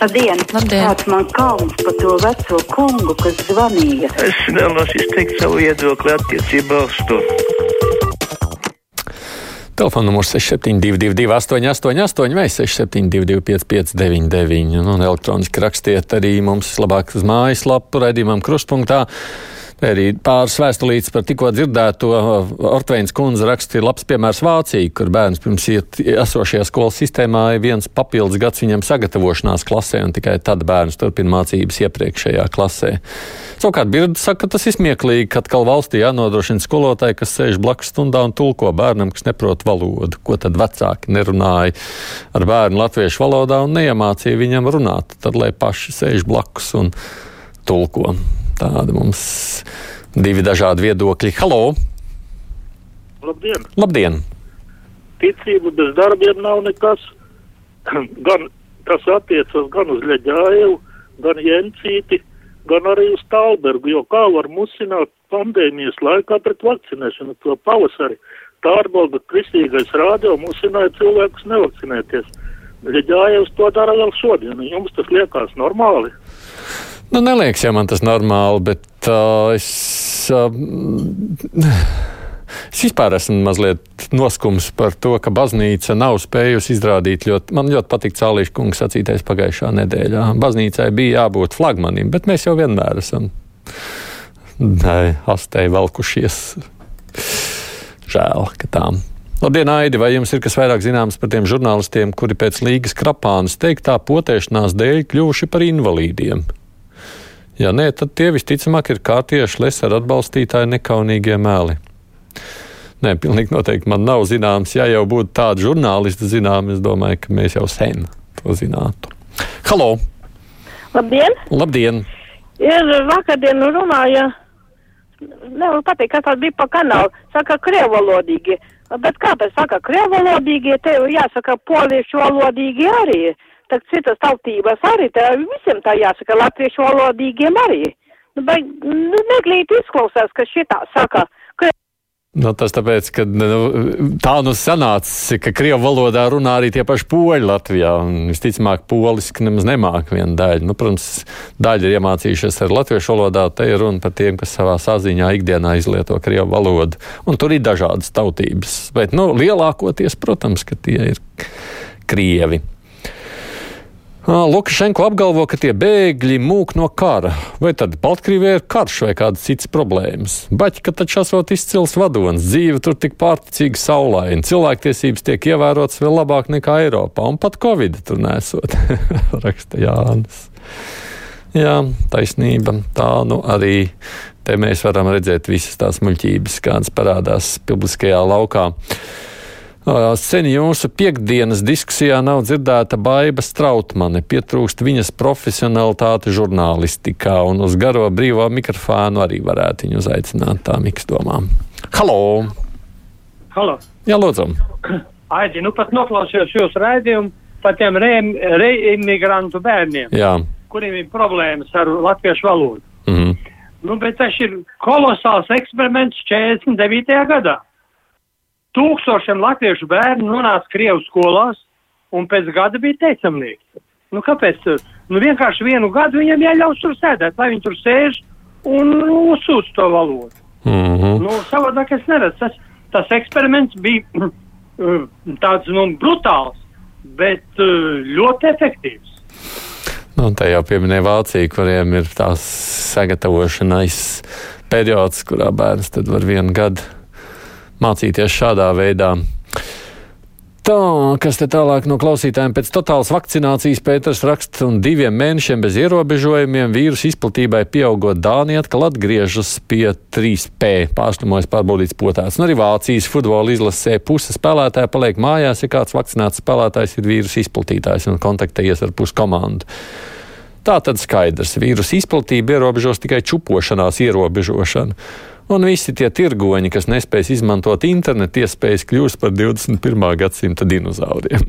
Labdien! Labdien. Kāds man kauns par to veco kungu, kas zvanīja? Es vēlos izteikt savu viedokli attiecībā uz to. Telefona numurs 6722, 888, vai 672, 559, un elektroniski rakstiet arī mums labāk uz mājaslapu raidījumam Kruspunkta. Arī pāris vēstulītes par tikko dzirdēto Ortveins kundze raksta ir labs piemērs Vācija, kur bērns pirms iet esošajā skolas sistēmā ir viens papildus gads viņam sagatavošanās klasē, un tikai tad bērns turpina mācības iepriekšējā klasē. Savukārt Birda saka, ka tas ir smieklīgi, ka atkal valstī jānodrošina skolotāji, kas sēž blakus stundā un tulko bērnam, kas neprot valodu. Ko tad vecāki nerunāja ar bērnu latviešu valodā un neiemācīja viņam runāt, tad lai paši sēž blakus un tulko. Tāda mums divi dažādi viedokļi. Halo! Labdien! Labdien! Ticība bez darbiem nav nekas. Gan tas attiecas gan uz Leģāju, gan Jencīti, gan arī uz Talbergu, jo kā var musināt pandēmijas laikā pret vakcinēšanu to pavasari. Tārbolga kristīgais rādio musināja cilvēkus nevakcinēties. Leģājevs to dara vēl šodien. Jums tas liekas normāli? Nu, neliekas jau man tas normāli, bet uh, es. Uh, Es vispār esmu mazliet noskums par to, ka baznīca nav spējusi izrādīt ļoti. Man ļoti patīk Cālīša kungs sacītais pagājušā nedēļā. Baznīcai bija jābūt flagmanim, bet mēs jau vienmēr esam astē velkušies. Žēl, ka tā. Labdien, Aidi, vai jums ir kas vairāk zināms par tiem žurnālistiem, kuri pēc Līgas krapānas teiktā potēšanās dēļ kļuvuši par invalīdiem? Ja nē, tad tie visticamāk ir kārtieši lesera atbalstītāji nekaunīgie mēli. Nē, pilnīgi noteikti man nav zināms. Ja jau būtu tādi žurnālisti zinām, es domāju, ka mēs jau sen to zinātu. Halo! Labdien! Labdien! Ir vakardien runāja, nevaru pateikt, kas tas bija pa kanālu, saka, krievalodīgi. Bet kāpēc saka krievalodīgi, te jāsaka poliešu valodīgi arī tad citas tautības arī, tā visiem tā jāsaka, latviešu valodīgiem arī. Nu, bet, nu, neglīt izklausās, ka šitā saka. Ka... Nu, tas tāpēc, ka nu, tā nu sanāca, ka krievu valodā runā arī tie paši poļi Latvijā. Visticamāk, poliski nemaz nemāk viena daļa. Nu, protams, daļa ir iemācījušies ar latviešu valodā. Te ir runa par tiem, kas savā saziņā ikdienā izlieto krievu valodu. Un tur ir dažādas tautības. Bet, nu, lielākoties, protams, ka tie ir krievi. Lukašenko apgalvo, ka tie bēgļi mūk no kara. Vai tad Baltkrievijā ir karš vai kādas citas problēmas? Baķi, ka taču esot izcils vadonis, dzīve tur tik pārticīgi saulaina, cilvēktiesības tiek ievērotas vēl labāk nekā Eiropā, un pat Covid tur nesot, raksta Jānis. Jā, taisnība. Tā nu arī te mēs varam redzēt visas tās muļķības, kādas parādās publiskajā laukā. Sen jūsu piekdienas diskusijā nav dzirdēta baiva strautmane, pietrūkst viņas profesionalitāte žurnālistikā, un uz garo brīvā mikrofānu arī varētu viņu uzaicināt tā miks domām. Halo! Halo! Jā, lūdzu! Aidi, nu pat noklausījos jūsu raidījumu par tiem reimigrantu re bērniem, Jā. kuriem ir problēmas ar latviešu valodu. Mm -hmm. Nu, bet tas ir kolosāls eksperiments 49. gadā. Tūkstošiem latviešu bērnu nonāca Krievijas skolās, un pēc gada bija teicamnieki. Nu, kāpēc? Nu, vienkārši vienu gadu viņam jāļauj tur sēdēt, lai viņi tur sēž un uzsūc to valodu. Mm -hmm. Nu, savādāk es neredzu. Tas, tas eksperiments bija tāds nu, brutāls, bet ļoti efektīvs. Nu, tā jau pieminēja Vācija, kuriem ir tās sagatavošanās periods, kurā bērns tad var vienu gadu mācīties šādā veidā. Tā, kas te tālāk no klausītājiem pēc totālas vakcinācijas Pēters raksta un diviem mēnešiem bez ierobežojumiem vīrusu izplatībai pieaugot Dānija atkal atgriežas pie 3P pārslimojas pārbaudīts potāts. Un arī Vācijas futbola izlasē puse spēlētāja paliek mājās, ja kāds vakcinēts spēlētājs ir vīrusu izplatītājs un kontaktējies ar pusi komandu. Tā tad skaidrs, vīrusu izplatība ierobežos tikai čupošanās ierobežošanu un visi tie tirgoņi, kas nespēs izmantot internetu iespējas, kļūst par 21. gadsimta dinozauriem.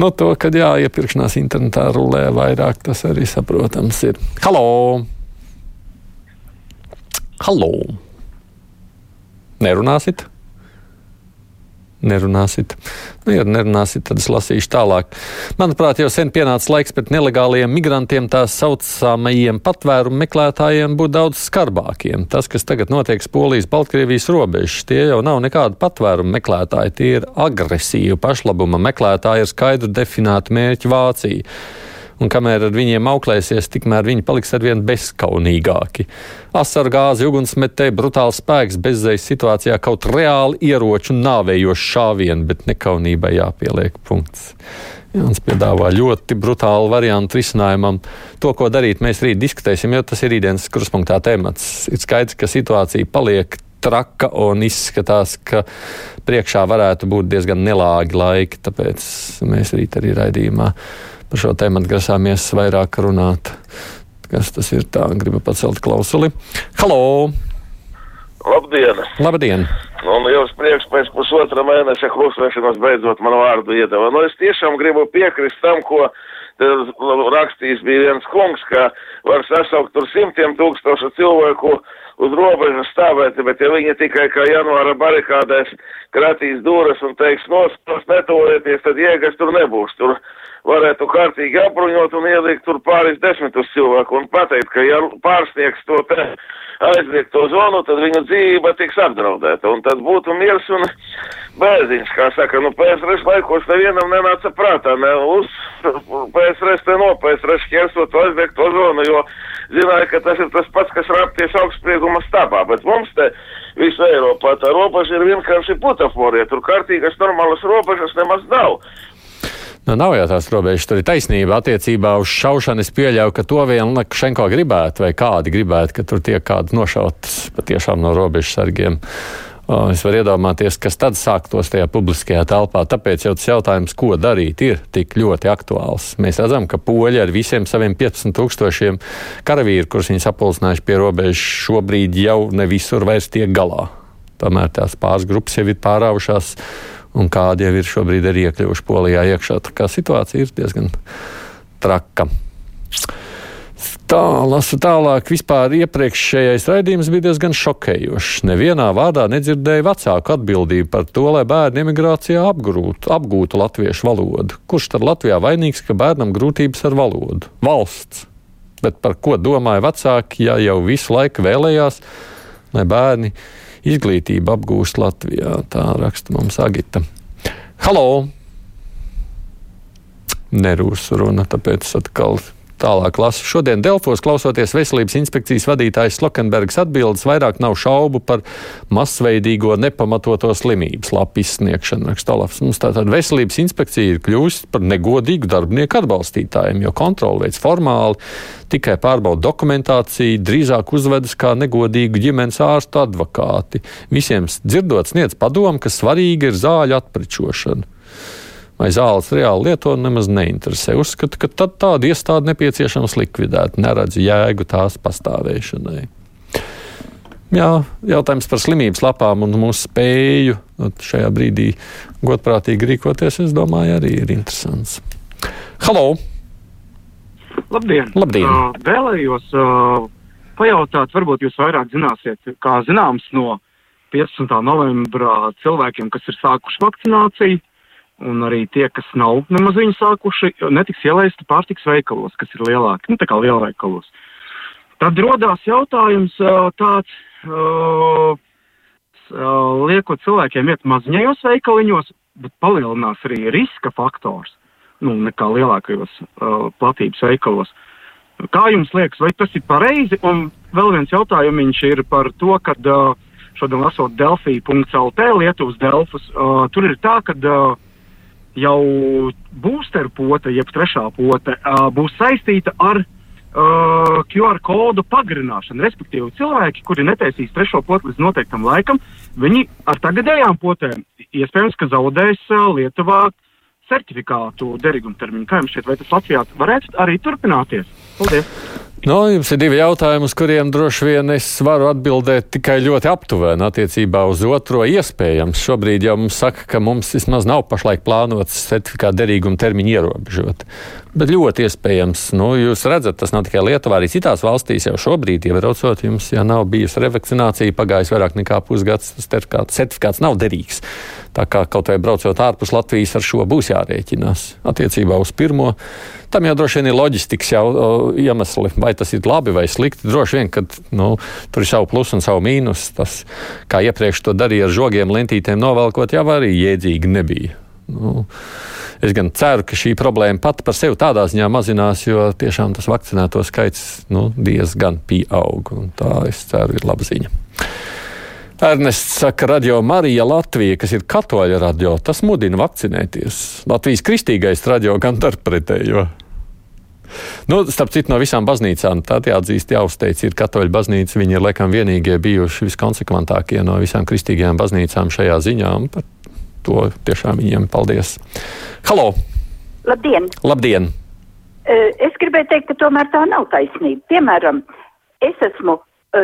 no to, kad jā, iepirkšanās internetā rulē vairāk, tas arī saprotams ir. Halo! Halo! Nerunāsit? Nerunāsit. Nu, ja nerunāsit, tad es lasīšu tālāk. Manuprāt, jau sen pienācis laiks pret nelegāliem migrantiem, tā saucamajiem patvērumu meklētājiem, būt daudz skarbākiem. Tas, kas tagad notiek Polijas, Baltkrievijas robežas, tie jau nav nekādi patvērumu meklētāji, tie ir agresīvi pašlabuma meklētāji ar skaidru definētu mērķu Vāciju un kamēr ar viņiem auklēsies, tikmēr viņi paliks arvien bezskaunīgāki. Asaru gāzi, ugunsmetēji, brutāls spēks bezzejas situācijā kaut reāli ieroču nāvējošu šāvienu, bet nekaunībai jāpieliek punkts. Jānis piedāvā ļoti brutālu variantu risinājumam. To, ko darīt, mēs rīt diskutēsim, jo tas ir rītdienas kruspunktā temats. Ir skaidrs, ka situācija paliek traka un izskatās, ka priekšā varētu būt diezgan nelāgi laiki. Tāpēc mēs rīt arī raidījumā par šo tēmu grasāmies vairāk runāt. Kas tas ir? Tā gribu pacelt klausuli. Halo! Labdien! Labdien! Un nu, jums prieks pēc pusotra mēneša klusēšanas beidzot manu vārdu iedeva. Nu, es tiešām gribu piekrist tam, ko rakstījis bija viens kungs, ka var sasaukt tur simtiem tūkstošu cilvēku uz robežas stāvēt, bet ja viņi tikai kā janvāra barikādēs kratīs dūras un teiks nostos netuvojieties, tad jēgas tur nebūs. Tur varētu kārtīgi apbruņot un ielikt tur pāris desmitus cilvēku un pateikt, ka ja pārsniegs to te aizliegto zonu, tad viņu dzīvība tiks apdraudēta. Un tad būtu miers un bēziņš, kā saka, nu PSRS laikos nevienam nenāca prātā, ne uz PSRS te no PSRS ķersot aizliegto zonu, jo zināja, ka tas ir tas pats, kas rāpties augstsprieguma stabā, bet mums te visu Eiropā tā robeža ir vienkārši butaforija, tur kārtīgas normālas robežas nemaz nav. Nu, nav jau tās robežas, tur ir taisnība attiecībā uz šaušanu. Es pieļauju, ka to vien Lukašenko gribētu, vai kādi gribētu, ka tur tiek kāds nošauts patiešām no robežas sargiem. Es varu iedomāties, kas tad sāktos tajā publiskajā telpā. Tāpēc jau tas jautājums, ko darīt, ir tik ļoti aktuāls. Mēs redzam, ka poļi ar visiem saviem 15 tūkstošiem karavīru, kurus viņi sapulcinājuši pie robežas, šobrīd jau ne visur vairs tiek galā. Tomēr tās pāris grupas jau ir pārāvušās un kādi jau ir šobrīd arī iekļuvuši Polijā iekšā. Tā kā situācija ir diezgan traka. Tā, lasu tālāk. Vispār iepriekšējais raidījums bija diezgan šokējošs. Nevienā vārdā nedzirdēju vecāku atbildību par to, lai bērni emigrācijā apgūtu, apgūtu latviešu valodu. Kurš tad Latvijā vainīgs, ka bērnam grūtības ar valodu? Valsts. Bet par ko domāja vecāki, ja jau visu laiku vēlējās, lai bērni izglītību apgūst Latvijā. Tā raksta mums Agita. Halo! Nerūs runa, tāpēc atkal Tālāk lasu. Šodien Delfos klausoties veselības inspekcijas vadītājas Slokenbergas atbildes, vairāk nav šaubu par masveidīgo nepamatoto slimības lapu izsniegšanu. Rakstalafs. Mums tātad veselības inspekcija ir kļuvusi par negodīgu darbinieku atbalstītājiem, jo kontroli veids formāli, tikai pārbauda dokumentāciju, drīzāk uzvedas kā negodīgu ģimenes ārstu advokāti. Visiem dzirdot sniedz padomu, ka svarīga ir zāļu atpričošana vai zāles reāli lieto, nemaz neinteresē. Uzskatu, ka tad tādu iestādi nepieciešams likvidēt, neredzu jēgu tās pastāvēšanai. Jā, jautājums par slimības lapām un mūsu spēju šajā brīdī godprātīgi rīkoties, es domāju, arī ir interesants. Halo! Labdien! Labdien. Uh, vēlējos uh, pajautāt, varbūt jūs vairāk zināsiet, kā zināms no 15. novembra cilvēkiem, kas ir sākuši vakcināciju, un arī tie, kas nav nemaz viņu sākuši, netiks ielaisti pārtiks veikalos, kas ir lielāki, nu tā kā lielveikalos. Tad rodās jautājums tāds, uh, liekot cilvēkiem iet maziņajos veikaliņos, bet palielinās arī riska faktors, nu nekā lielākajos uh, platības veikalos. Kā jums liekas, vai tas ir pareizi? Un vēl viens jautājums ir par to, ka uh, šodien lasot Delfī.lt, Lietuvas Delfus, uh, tur ir tā, ka uh, jau booster pote, jeb trešā pote, būs saistīta ar uh, QR kodu pagarināšanu. Respektīvi, cilvēki, kuri netaisīs trešo potu līdz noteiktam laikam, viņi ar tagadējām potēm iespējams, ka zaudēs uh, Lietuvā certifikātu derīguma termiņu. Kā jums šķiet, vai tas Latvijā varētu arī turpināties? Paldies! No, nu, jums ir divi jautājumi, uz kuriem droši vien es varu atbildēt tikai ļoti aptuveni attiecībā uz otro. Iespējams, šobrīd jau mums saka, ka mums vismaz nav pašlaik plānots certifikāta derīguma termiņu ierobežot. Bet ļoti iespējams, nu, jūs redzat, tas nav tikai Lietuvā, arī citās valstīs jau šobrīd, iebraucot, jums, ja nav bijusi revakcinācija, pagājis vairāk nekā pusgads, tas certifikāts nav derīgs. Tā kā kaut vai braucot ārpus Latvijas ar šo būs jārēķinās. Attiecībā uz pirmo, tam jau droši vien ir loģistikas jau, iemesli, vai tas ir labi vai slikti. Droši vien, ka nu, tur ir savu plusu un savu mīnus. Tas, kā iepriekš to darīja ar žogiem, lentītēm novelkot, jau arī jēdzīgi nebija. Nu, es gan ceru, ka šī problēma pati par sevi tādā ziņā mazinās, jo tiešām tas vakcinēto skaits nu, diezgan pieaug. Tā, es ceru, ir laba ziņa. Ernests saka, radio Marija Latvija, kas ir katoļa radio, tas mudina vakcinēties. Latvijas kristīgais radio gan turpretējo. Nu, starp citu, no visām baznīcām, tā jāatzīst, jāuzteic, ir katoļu baznīca. Viņi ir laikam vienīgie bijuši viskonsekventākie no visām kristīgajām baznīcām šajā ziņā. Par to tiešām viņiem paldies. Halo! Labdien! Labdien! Es gribēju teikt, ka tomēr tā nav taisnība. Piemēram, es esmu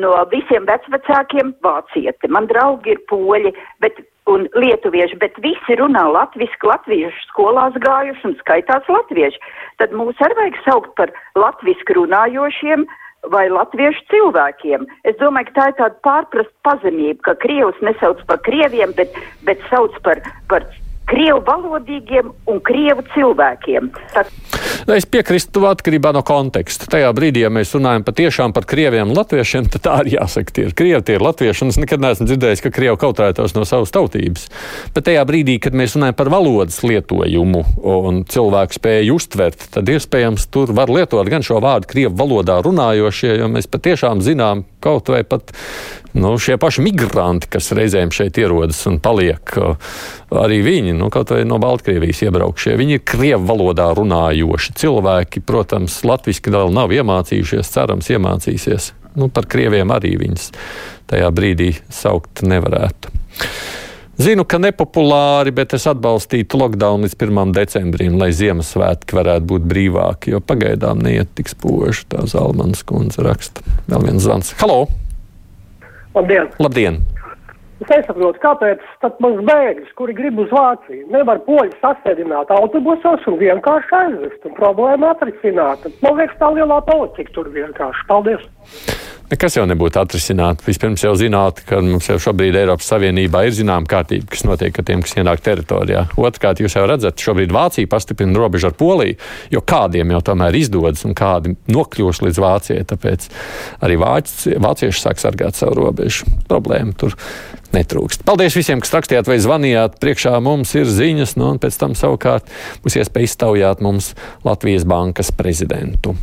no visiem vecvecākiem vācieti. Man draugi ir poļi bet, un lietuvieši, bet visi runā latviski, latviešu skolās gājuši un skaitās latvieši. Tad mūs arī vajag saukt par latviski runājošiem vai latviešu cilvēkiem. Es domāju, ka tā ir tāda pārprasta pazemība, ka krievus nesauc par krieviem, bet, bet sauc par, par krievu valodīgiem un krievu cilvēkiem. Tad... Es piekrītu atkarībā no konteksta. Tajā brīdī, ja mēs runājam patiešām par krieviem un latviešiem, tad tā arī jāsaka, tie ir krievi, tie ir latvieši. Es nekad neesmu dzirdējis, ka krievi kautrētos no savas tautības. Bet tajā brīdī, kad mēs runājam par valodas lietojumu un cilvēku spēju uztvert, tad iespējams tur var lietot gan šo vārdu krievu valodā runājošie, jo mēs patiešām zinām kaut vai pat nu, šie paši migranti, kas reizēm šeit ierodas un paliek, arī viņi, nu, kaut vai no Baltkrievijas iebraukšie, viņi ir krievu valodā runājoši cilvēki. Protams, latviski vēl nav iemācījušies, cerams, iemācīsies. Nu, par krieviem arī viņus tajā brīdī saukt nevarētu. Zinu, ka nepopulāri, bet es atbalstītu lockdown līdz 1. decembrim, lai Ziemassvētki varētu būt brīvāki, jo pagaidām neiet tik spoži. Tā Zalmanas kundze raksta. Vēl viens zvans. Halo! Labdien! Labdien. Es nesaprotu, kāpēc mums bēgļus, kuri grib uz Vāciju, nevar poļi sasēdināt autobusos un vienkārši aizvest un problēmu atrisināt. Man liekas, tā lielā politika tur vienkārši. Paldies! Nekas jau nebūtu atrisināts. Vispirms jau zināt, ka mums jau šobrīd Eiropas Savienībā ir zināma kārtība, kas notiek ar tiem, kas ienāk teritorijā. Otrkārt, jūs jau redzat, šobrīd Vācija pastiprina robežu ar Poliju, jo kādiem jau tomēr izdodas un kādi nokļūs līdz Vācijai. Tāpēc arī vāci, vācieši sāk sargāt savu robežu. Problēma tur netrūkst. Paldies visiem, kas rakstījāt vai zvanījāt. Priekšā mums ir ziņas, nu, un pēc tam savukārt būs iespēja iztaujāt mums Latvijas Bankas prezidentu.